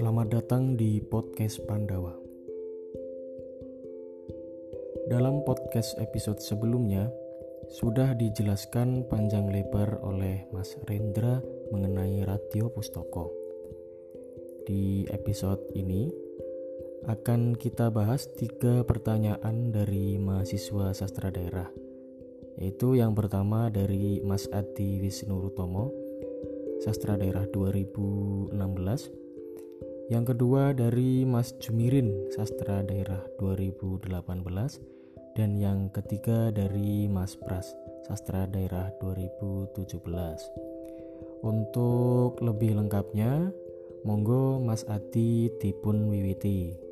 Selamat datang di podcast Pandawa. Dalam podcast episode sebelumnya, sudah dijelaskan panjang lebar oleh Mas Rendra mengenai radio pustoko. Di episode ini akan kita bahas tiga pertanyaan dari mahasiswa sastra daerah, yaitu yang pertama dari Mas Adi Wisnu Rutomo, sastra daerah 2016, yang kedua dari Mas Jumirin, sastra daerah 2018, dan yang ketiga dari Mas Pras, sastra daerah 2017. Untuk lebih lengkapnya, monggo Mas Adi dipun wiwiti.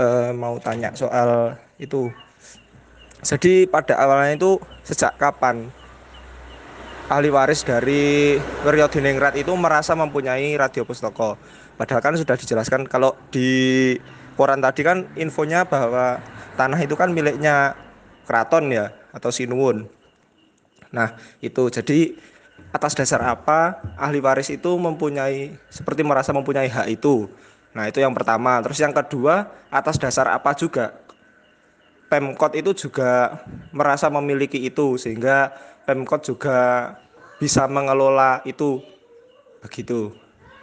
uh, mau tanya soal itu. Jadi pada awalnya itu sejak kapan ahli waris dari Wiryo Diningrat itu merasa mempunyai radio pustaka? Padahal kan sudah dijelaskan kalau di koran tadi kan infonya bahwa tanah itu kan miliknya keraton ya atau sinuwun. Nah, itu jadi atas dasar apa ahli waris itu mempunyai seperti merasa mempunyai hak itu Nah, itu yang pertama. Terus yang kedua, atas dasar apa juga Pemkot itu juga merasa memiliki itu sehingga Pemkot juga bisa mengelola itu begitu.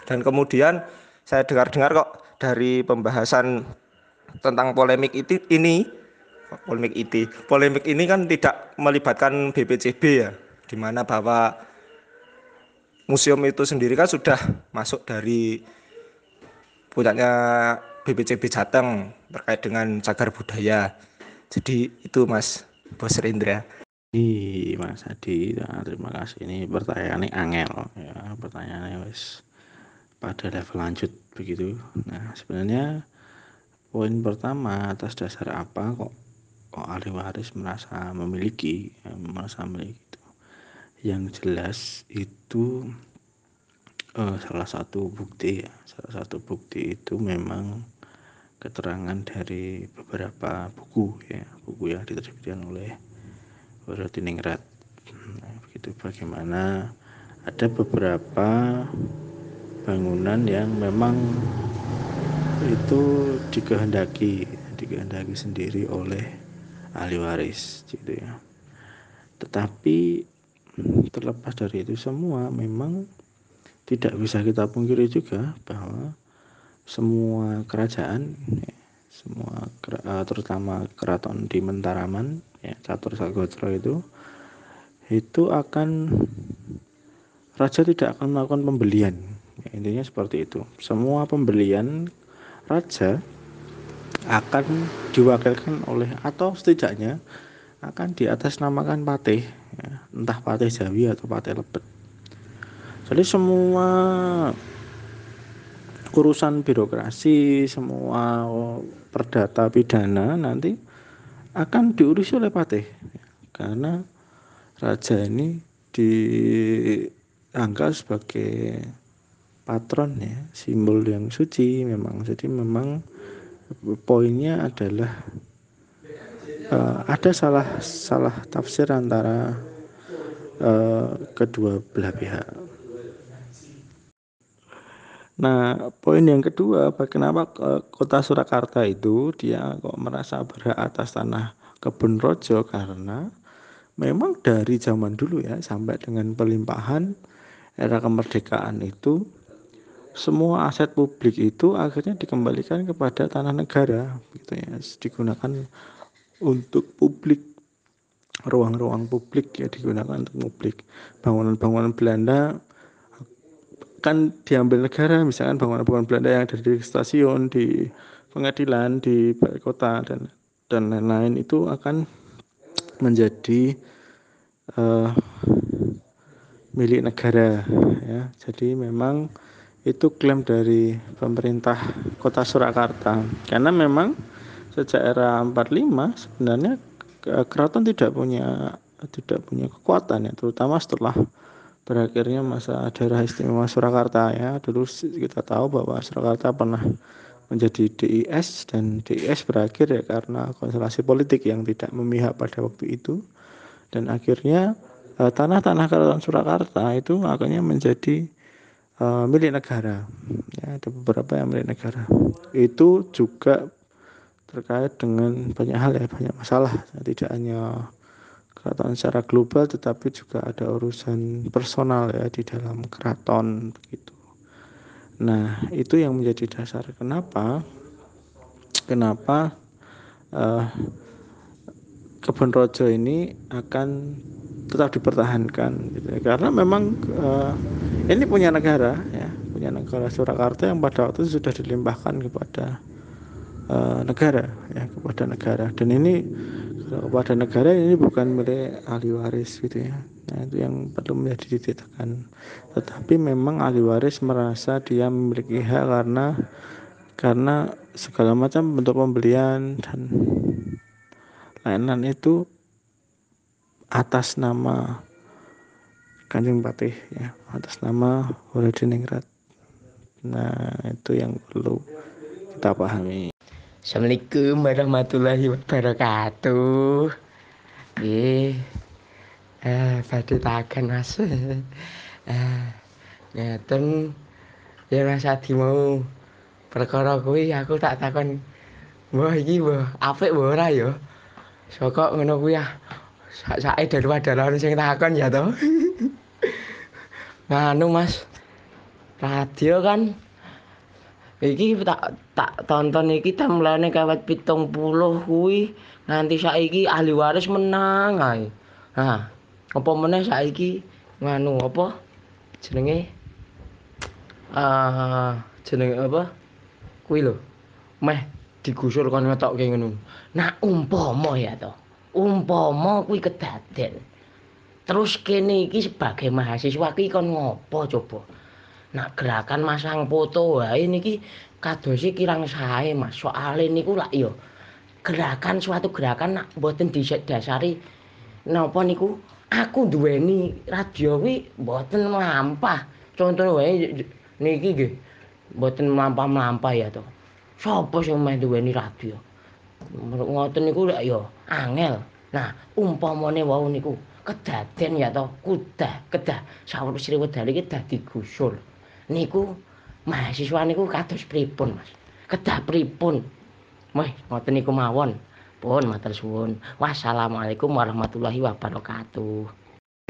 Dan kemudian saya dengar-dengar kok dari pembahasan tentang polemik itu ini polemik itu polemik ini kan tidak melibatkan BPCB ya di mana bahwa museum itu sendiri kan sudah masuk dari punyanya BPCB Jateng terkait dengan cagar budaya. Jadi itu Mas Bos Rendra. Iya Mas Adi, nah, terima kasih. Ini pertanyaannya angel ya, pertanyaannya wis pada level lanjut begitu. Nah, sebenarnya poin pertama atas dasar apa kok kok ahli waris merasa memiliki ya, merasa memiliki itu. Yang jelas itu uh, salah satu bukti ya salah satu bukti itu memang keterangan dari beberapa buku ya buku yang diterbitkan oleh Diningrat nah, begitu bagaimana? Ada beberapa bangunan yang memang itu dikehendaki dikehendaki sendiri oleh ahli waris gitu ya. Tetapi terlepas dari itu semua memang tidak bisa kita pungkiri juga bahwa semua kerajaan ya, semua eh, terutama keraton di Mentaraman ya Catur Sagotro itu itu akan raja tidak akan melakukan pembelian. Ya, intinya seperti itu. Semua pembelian raja akan diwakilkan oleh atau setidaknya akan di atas namakan patih ya, entah patih Jawi atau patih Lebet. Jadi semua urusan birokrasi semua perdata pidana nanti akan diurus oleh patih karena raja ini dianggap sebagai patron ya simbol yang suci memang. Jadi memang poinnya adalah uh, ada salah salah tafsir antara uh, kedua belah pihak Nah, poin yang kedua, kenapa kota Surakarta itu dia kok merasa berhak atas tanah kebun rojo? Karena memang dari zaman dulu ya sampai dengan pelimpahan era kemerdekaan itu semua aset publik itu akhirnya dikembalikan kepada tanah negara gitu ya. Digunakan untuk publik ruang-ruang publik ya digunakan untuk publik. Bangunan-bangunan Belanda kan diambil negara misalkan bangunan-bangunan Belanda yang ada di stasiun di pengadilan di kota dan dan lain-lain itu akan menjadi uh, milik negara ya. Jadi memang itu klaim dari pemerintah kota Surakarta. Karena memang sejak era 45 sebenarnya keraton tidak punya tidak punya kekuatan ya terutama setelah berakhirnya masa daerah istimewa Surakarta ya dulu kita tahu bahwa Surakarta pernah menjadi DIS dan DIS berakhir ya karena konstelasi politik yang tidak memihak pada waktu itu dan akhirnya uh, tanah-tanah Keraton Surakarta itu akhirnya menjadi uh, milik negara. Ya, ada beberapa yang milik negara. Itu juga terkait dengan banyak hal ya, banyak masalah. Tidak hanya keraton secara global, tetapi juga ada urusan personal ya di dalam keraton begitu. Nah, itu yang menjadi dasar kenapa kenapa uh, kebun rojo ini akan tetap dipertahankan gitu ya. karena memang uh, ini punya negara ya punya negara Surakarta yang pada waktu itu sudah dilimpahkan kepada uh, negara ya kepada negara dan ini kepada negara ini bukan milik ahli waris gitu ya. Nah itu yang perlu menjadi ditetapkan tetapi memang ahli waris merasa dia memiliki hak karena karena segala macam bentuk pembelian dan lain-lain itu atas nama Kanjeng Patih ya atas nama Diningrat nah itu yang perlu kita pahami Assalamualaikum warahmatullahi wabarakatuh. Eh badhe taken Mas. Eh ngeten. Ya Mas Adi mau. Perkara kuwi aku tak takon. Mbah iki mbah apik mbah ora ya? Saka ngono kuwi ah? Sak-sake daripada orang sing takon ya to. Nganu Mas. Radio kan iki tak tak tonton iki temlane kawat pitung puluh kuwi nganti saiki ahli waris menang ae. Nah, apa meneh saiki nganu apa jenenge uh, jenenge apa kuwi lho meh digusur kon ngetokke ngono. Nah umpama ya to. umpama kuwi kedaden terus kene iki sebagai mahasiswa iki kon ngopo coba nak gerakan masang foto wae niki kadosi kirang sae Mas. Soalé niku lak ya gerakan suatu gerakan nak mboten disadari napa niku? Aku duweni radio kuwi mboten mlampah. Contoh wae niki nggih mboten mlampah-mlampah ya to. Sapa sing meh duweni radio? Ngoten niku lak ya angel. Nah, umpamane wau niku kedaden ya to, kudah, kedah sawur Sri Wedari iki dadi gusul. Niku mahasiswa niku kados pripun, Mas? Kedah pripun? Wah, ngoten niku mawon. Pun matur suwun. Wassalamualaikum warahmatullahi wabarakatuh.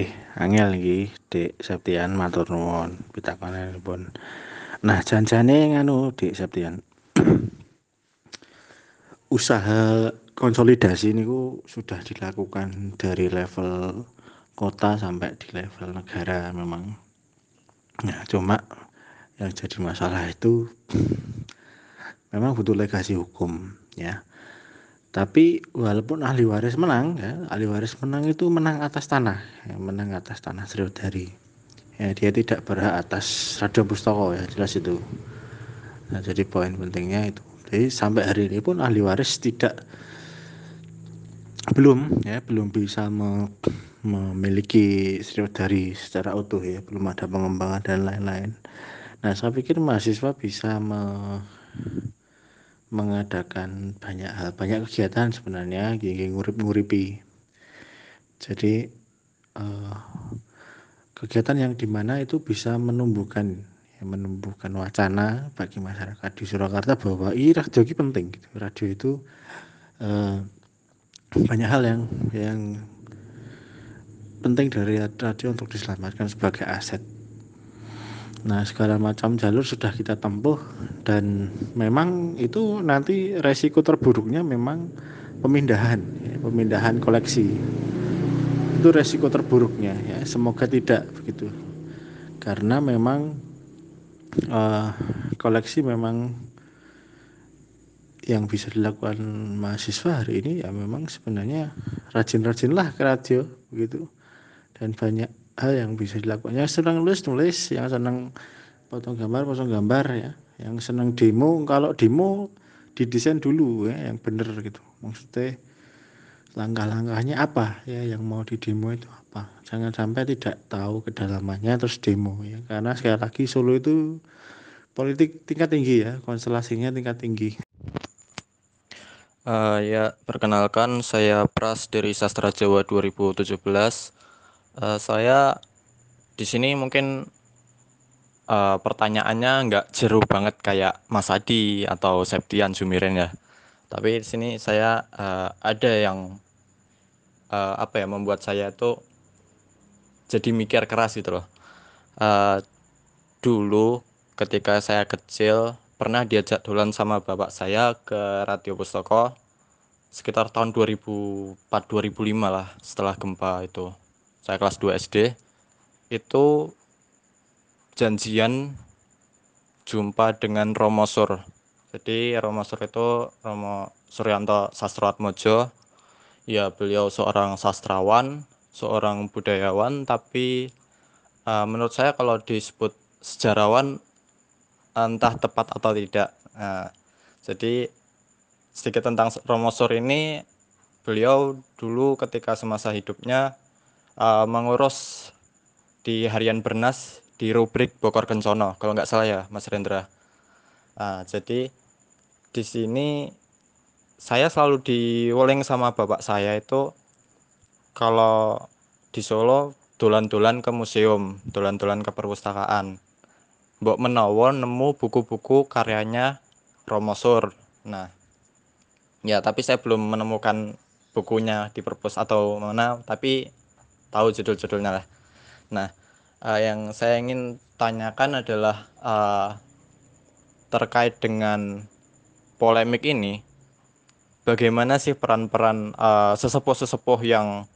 Eh, angel iki, Dik Septian matur nuwun pitakonanipun. Nah, janjane nganu Dik Septian. Usaha konsolidasi ini sudah dilakukan dari level kota sampai di level negara memang ya cuma yang jadi masalah itu memang butuh legasi hukum ya. Tapi walaupun ahli waris menang ya ahli waris menang itu menang atas tanah ya, menang atas tanah Sriwedari. Ya dia tidak berhak atas radio pustoko ya jelas itu. Nah jadi poin pentingnya itu. Jadi sampai hari ini pun ahli waris tidak belum ya belum bisa me, memiliki Sriwedari secara utuh ya. Belum ada pengembangan dan lain-lain nah saya pikir mahasiswa bisa me, mengadakan banyak hal banyak kegiatan sebenarnya gigi ngurip-nguripi jadi uh, kegiatan yang di mana itu bisa menumbuhkan ya, menumbuhkan wacana bagi masyarakat di Surakarta bahwa i radio itu penting gitu. radio itu uh, banyak hal yang yang penting dari radio untuk diselamatkan sebagai aset. Nah, segala macam jalur sudah kita tempuh dan memang itu nanti resiko terburuknya memang pemindahan, ya, pemindahan koleksi. Itu resiko terburuknya ya. Semoga tidak begitu. Karena memang uh, koleksi memang yang bisa dilakukan mahasiswa hari ini ya memang sebenarnya rajin-rajinlah ke radio begitu dan banyak hal yang bisa dilakukan. Yang senang nulis nulis. Yang senang potong gambar potong gambar ya. Yang senang demo kalau demo didesain dulu ya yang benar gitu. Maksudnya langkah-langkahnya apa ya yang mau di demo itu apa. Jangan sampai tidak tahu kedalamannya terus demo ya. Karena sekali lagi Solo itu politik tingkat tinggi ya. Konstelasinya tingkat tinggi. Uh, ya, perkenalkan saya Pras dari Sastra Jawa 2017. Eh, saya di sini mungkin eh, pertanyaannya nggak jeru banget kayak Mas Adi atau Septian Sumiren ya. Tapi di sini saya eh, ada yang eh, apa ya membuat saya itu jadi mikir keras gitu loh. Eh, dulu ketika saya kecil pernah diajak dolan sama bapak saya ke Radio Pustoko sekitar tahun 2004 2005 lah setelah gempa itu. Saya kelas 2 SD itu janjian jumpa dengan Romo Sur. Jadi Romo Sur itu Romo Suryanto Sastroatmojo. Ya, beliau seorang sastrawan, seorang budayawan, tapi eh, menurut saya kalau disebut sejarawan entah tepat atau tidak. Nah, jadi sedikit tentang Romo Sur ini, beliau dulu ketika semasa hidupnya eh, mengurus di harian Bernas di rubrik Bogor Kencono kalau nggak salah ya Mas Rendra. Nah, jadi di sini saya selalu diwoleng sama bapak saya itu kalau di Solo dolan-dolan ke museum, dolan-dolan ke perpustakaan. Mbok menawa nemu buku-buku karyanya Romo Sur. Nah, ya tapi saya belum menemukan bukunya di perpus atau mana, tapi tahu judul-judulnya lah. Nah, eh, yang saya ingin tanyakan adalah eh, terkait dengan polemik ini, bagaimana sih peran-peran eh, sesepuh-sesepuh yang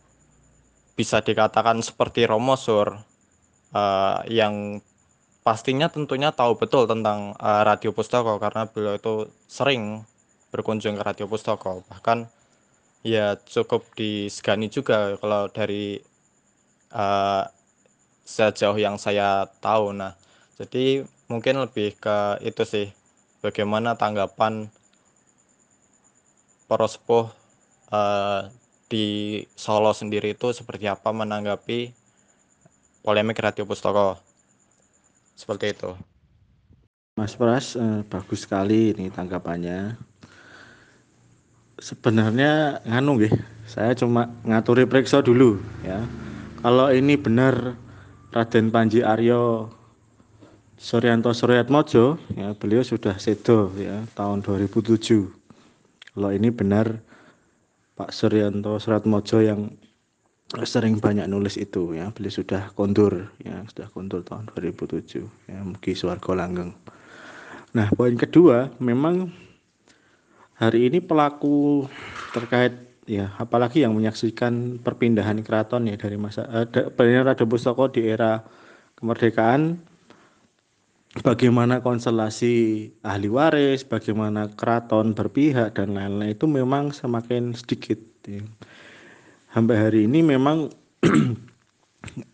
bisa dikatakan seperti Romo Sur, eh, yang pastinya tentunya tahu betul tentang eh, Radio Pustoko karena beliau itu sering berkunjung ke Radio Pustoko, bahkan ya cukup disegani juga kalau dari eh, sejauh yang saya tahu. Nah, jadi mungkin lebih ke itu sih, bagaimana tanggapan para sepuh eh, di Solo sendiri itu seperti apa menanggapi polemik Radio Pustoko. Seperti itu. Mas Pras, eh, bagus sekali ini tanggapannya. Sebenarnya nganu nggih, saya cuma ngaturi periksa dulu ya. Kalau ini benar Raden Panji Aryo Suryanto Suryatmojo, ya beliau sudah sedo ya tahun 2007. Kalau ini benar Pak Suryanto Suryatmojo yang sering banyak nulis itu ya beliau sudah kondur ya sudah kondur tahun 2007 ya mugi swarga langgeng nah poin kedua memang hari ini pelaku terkait ya apalagi yang menyaksikan perpindahan keraton ya dari masa eh, Raden Pustoko di era kemerdekaan. Bagaimana konstelasi ahli waris bagaimana keraton berpihak dan lain-lain itu memang semakin sedikit ya. Sampai hari ini memang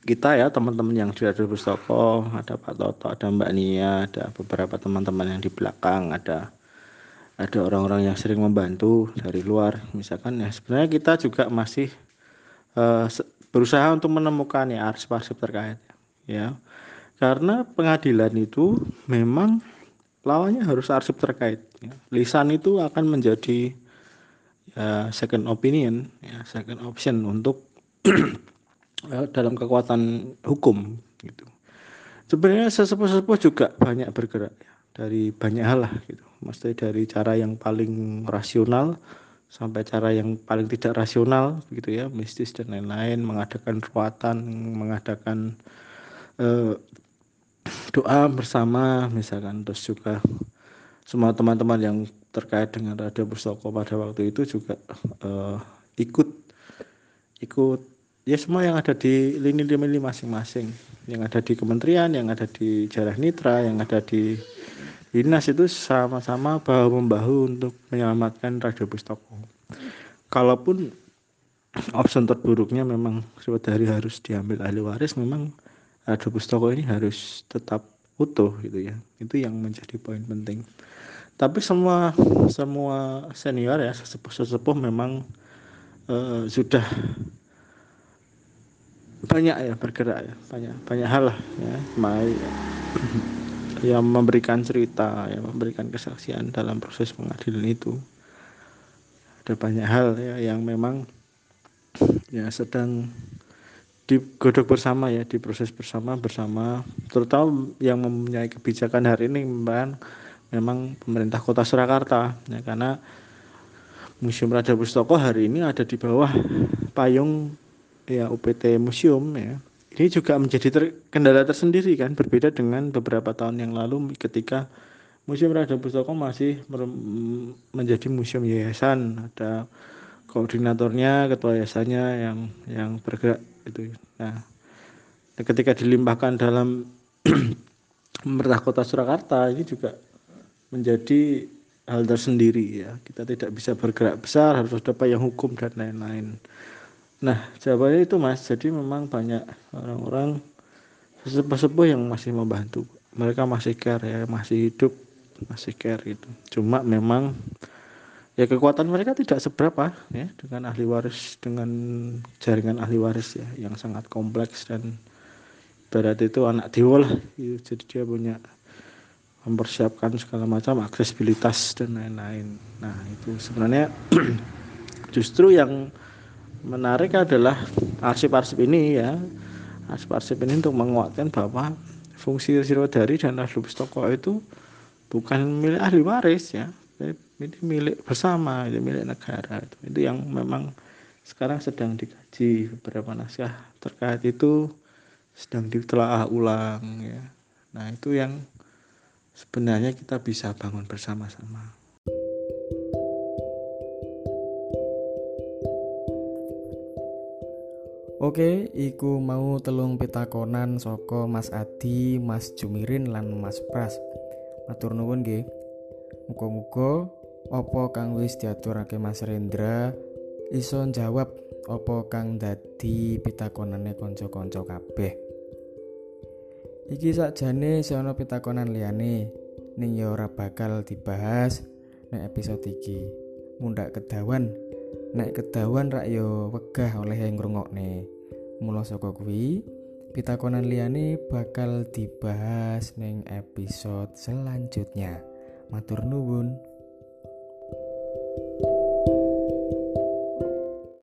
kita ya teman-teman yang di Radio Pustoko ada Pak Toto, ada Mbak Nia, ada beberapa teman-teman yang di belakang, ada ada orang-orang yang sering membantu dari luar, misalkan ya sebenarnya kita juga masih uh, berusaha untuk menemukan ya arsip-arsip terkait ya karena pengadilan itu memang lawannya harus arsip terkait ya. lisan itu akan menjadi uh, second opinion, ya, second option untuk uh, dalam kekuatan hukum gitu. Sebenarnya sesepuh-sesepuh juga banyak bergerak ya, dari banyak hal lah gitu. Mesti dari cara yang paling rasional sampai cara yang paling tidak rasional gitu ya, mistis dan lain-lain, mengadakan ruatan, mengadakan uh, doa bersama misalkan. Terus juga semua teman-teman yang terkait dengan Radio Pustoko pada waktu itu juga uh, ikut ikut ya semua yang ada di lini-lini masing-masing. Yang ada di kementerian yang ada di Jarah Nitra yang ada di dinas itu sama-sama bahu membahu untuk menyelamatkan Radio Pustoko kalaupun option terburuknya memang suatu hari harus diambil ahli waris memang Radio Pustoko ini harus tetap utuh gitu ya. Itu yang menjadi poin penting. Tapi semua semua senior ya sesepuh sesepuh memang uh, sudah banyak ya bergerak ya banyak banyak hal lah ya mai yang memberikan cerita yang memberikan kesaksian dalam proses pengadilan itu. Ada banyak hal ya yang memang ya sedang digodok bersama ya diproses bersama bersama. Terutama yang mempunyai kebijakan hari ini memang memang pemerintah kota Surakarta ya karena Museum Raja Pustoko hari ini ada di bawah payung ya UPT Museum ya ini juga menjadi ter, kendala tersendiri kan berbeda dengan beberapa tahun yang lalu ketika Museum Raja Pustoko masih menjadi museum yayasan. Ada koordinatornya ketua yayasannya yang yang bergerak itu nah ketika dilimpahkan dalam pemerintah kota Surakarta ini juga menjadi hal tersendiri ya. Kita tidak bisa bergerak besar harus ada payung hukum dan lain-lain nah jawabannya itu mas jadi memang banyak orang-orang sesepuh-sepuh yang masih membantu. Mereka masih care ya masih hidup masih care itu cuma memang ya kekuatan mereka tidak seberapa ya dengan ahli waris dengan jaringan ahli waris ya yang sangat kompleks dan berat itu anak dewa lah. Gitu. jadi dia punya mempersiapkan segala macam aksesibilitas dan lain-lain. Nah itu sebenarnya justru yang menarik adalah arsip-arsip ini ya. Arsip-arsip ini untuk menguatkan bahwa fungsi Sirwadari dan Ahli Pustoko itu bukan milik ahli waris ya. Ini milik bersama itu milik negara. Itu itu yang memang sekarang sedang dikaji beberapa naskah terkait itu sedang ditelaah ulang ya. Nah itu yang sebenarnya kita bisa bangun bersama-sama Oke, iku mau telung pitakonan soko Mas Adi, Mas Jumirin lan Mas Pras. Matur nuwun nggih. Muga-muga apa kang wis diaturake Mas Rendra iso jawab apa kang dadi pitakonane kanca-kanca kabeh. Iki sakjane ana pitakonan liyane ning ya ora bakal dibahas nek episode iki. Mundak kedawan nek kedawan rak yo wegah oleh ngrungokne. Mula saka kuwi pitakonan liyane bakal dibahas ning episode selanjutnya. Matur nuwun.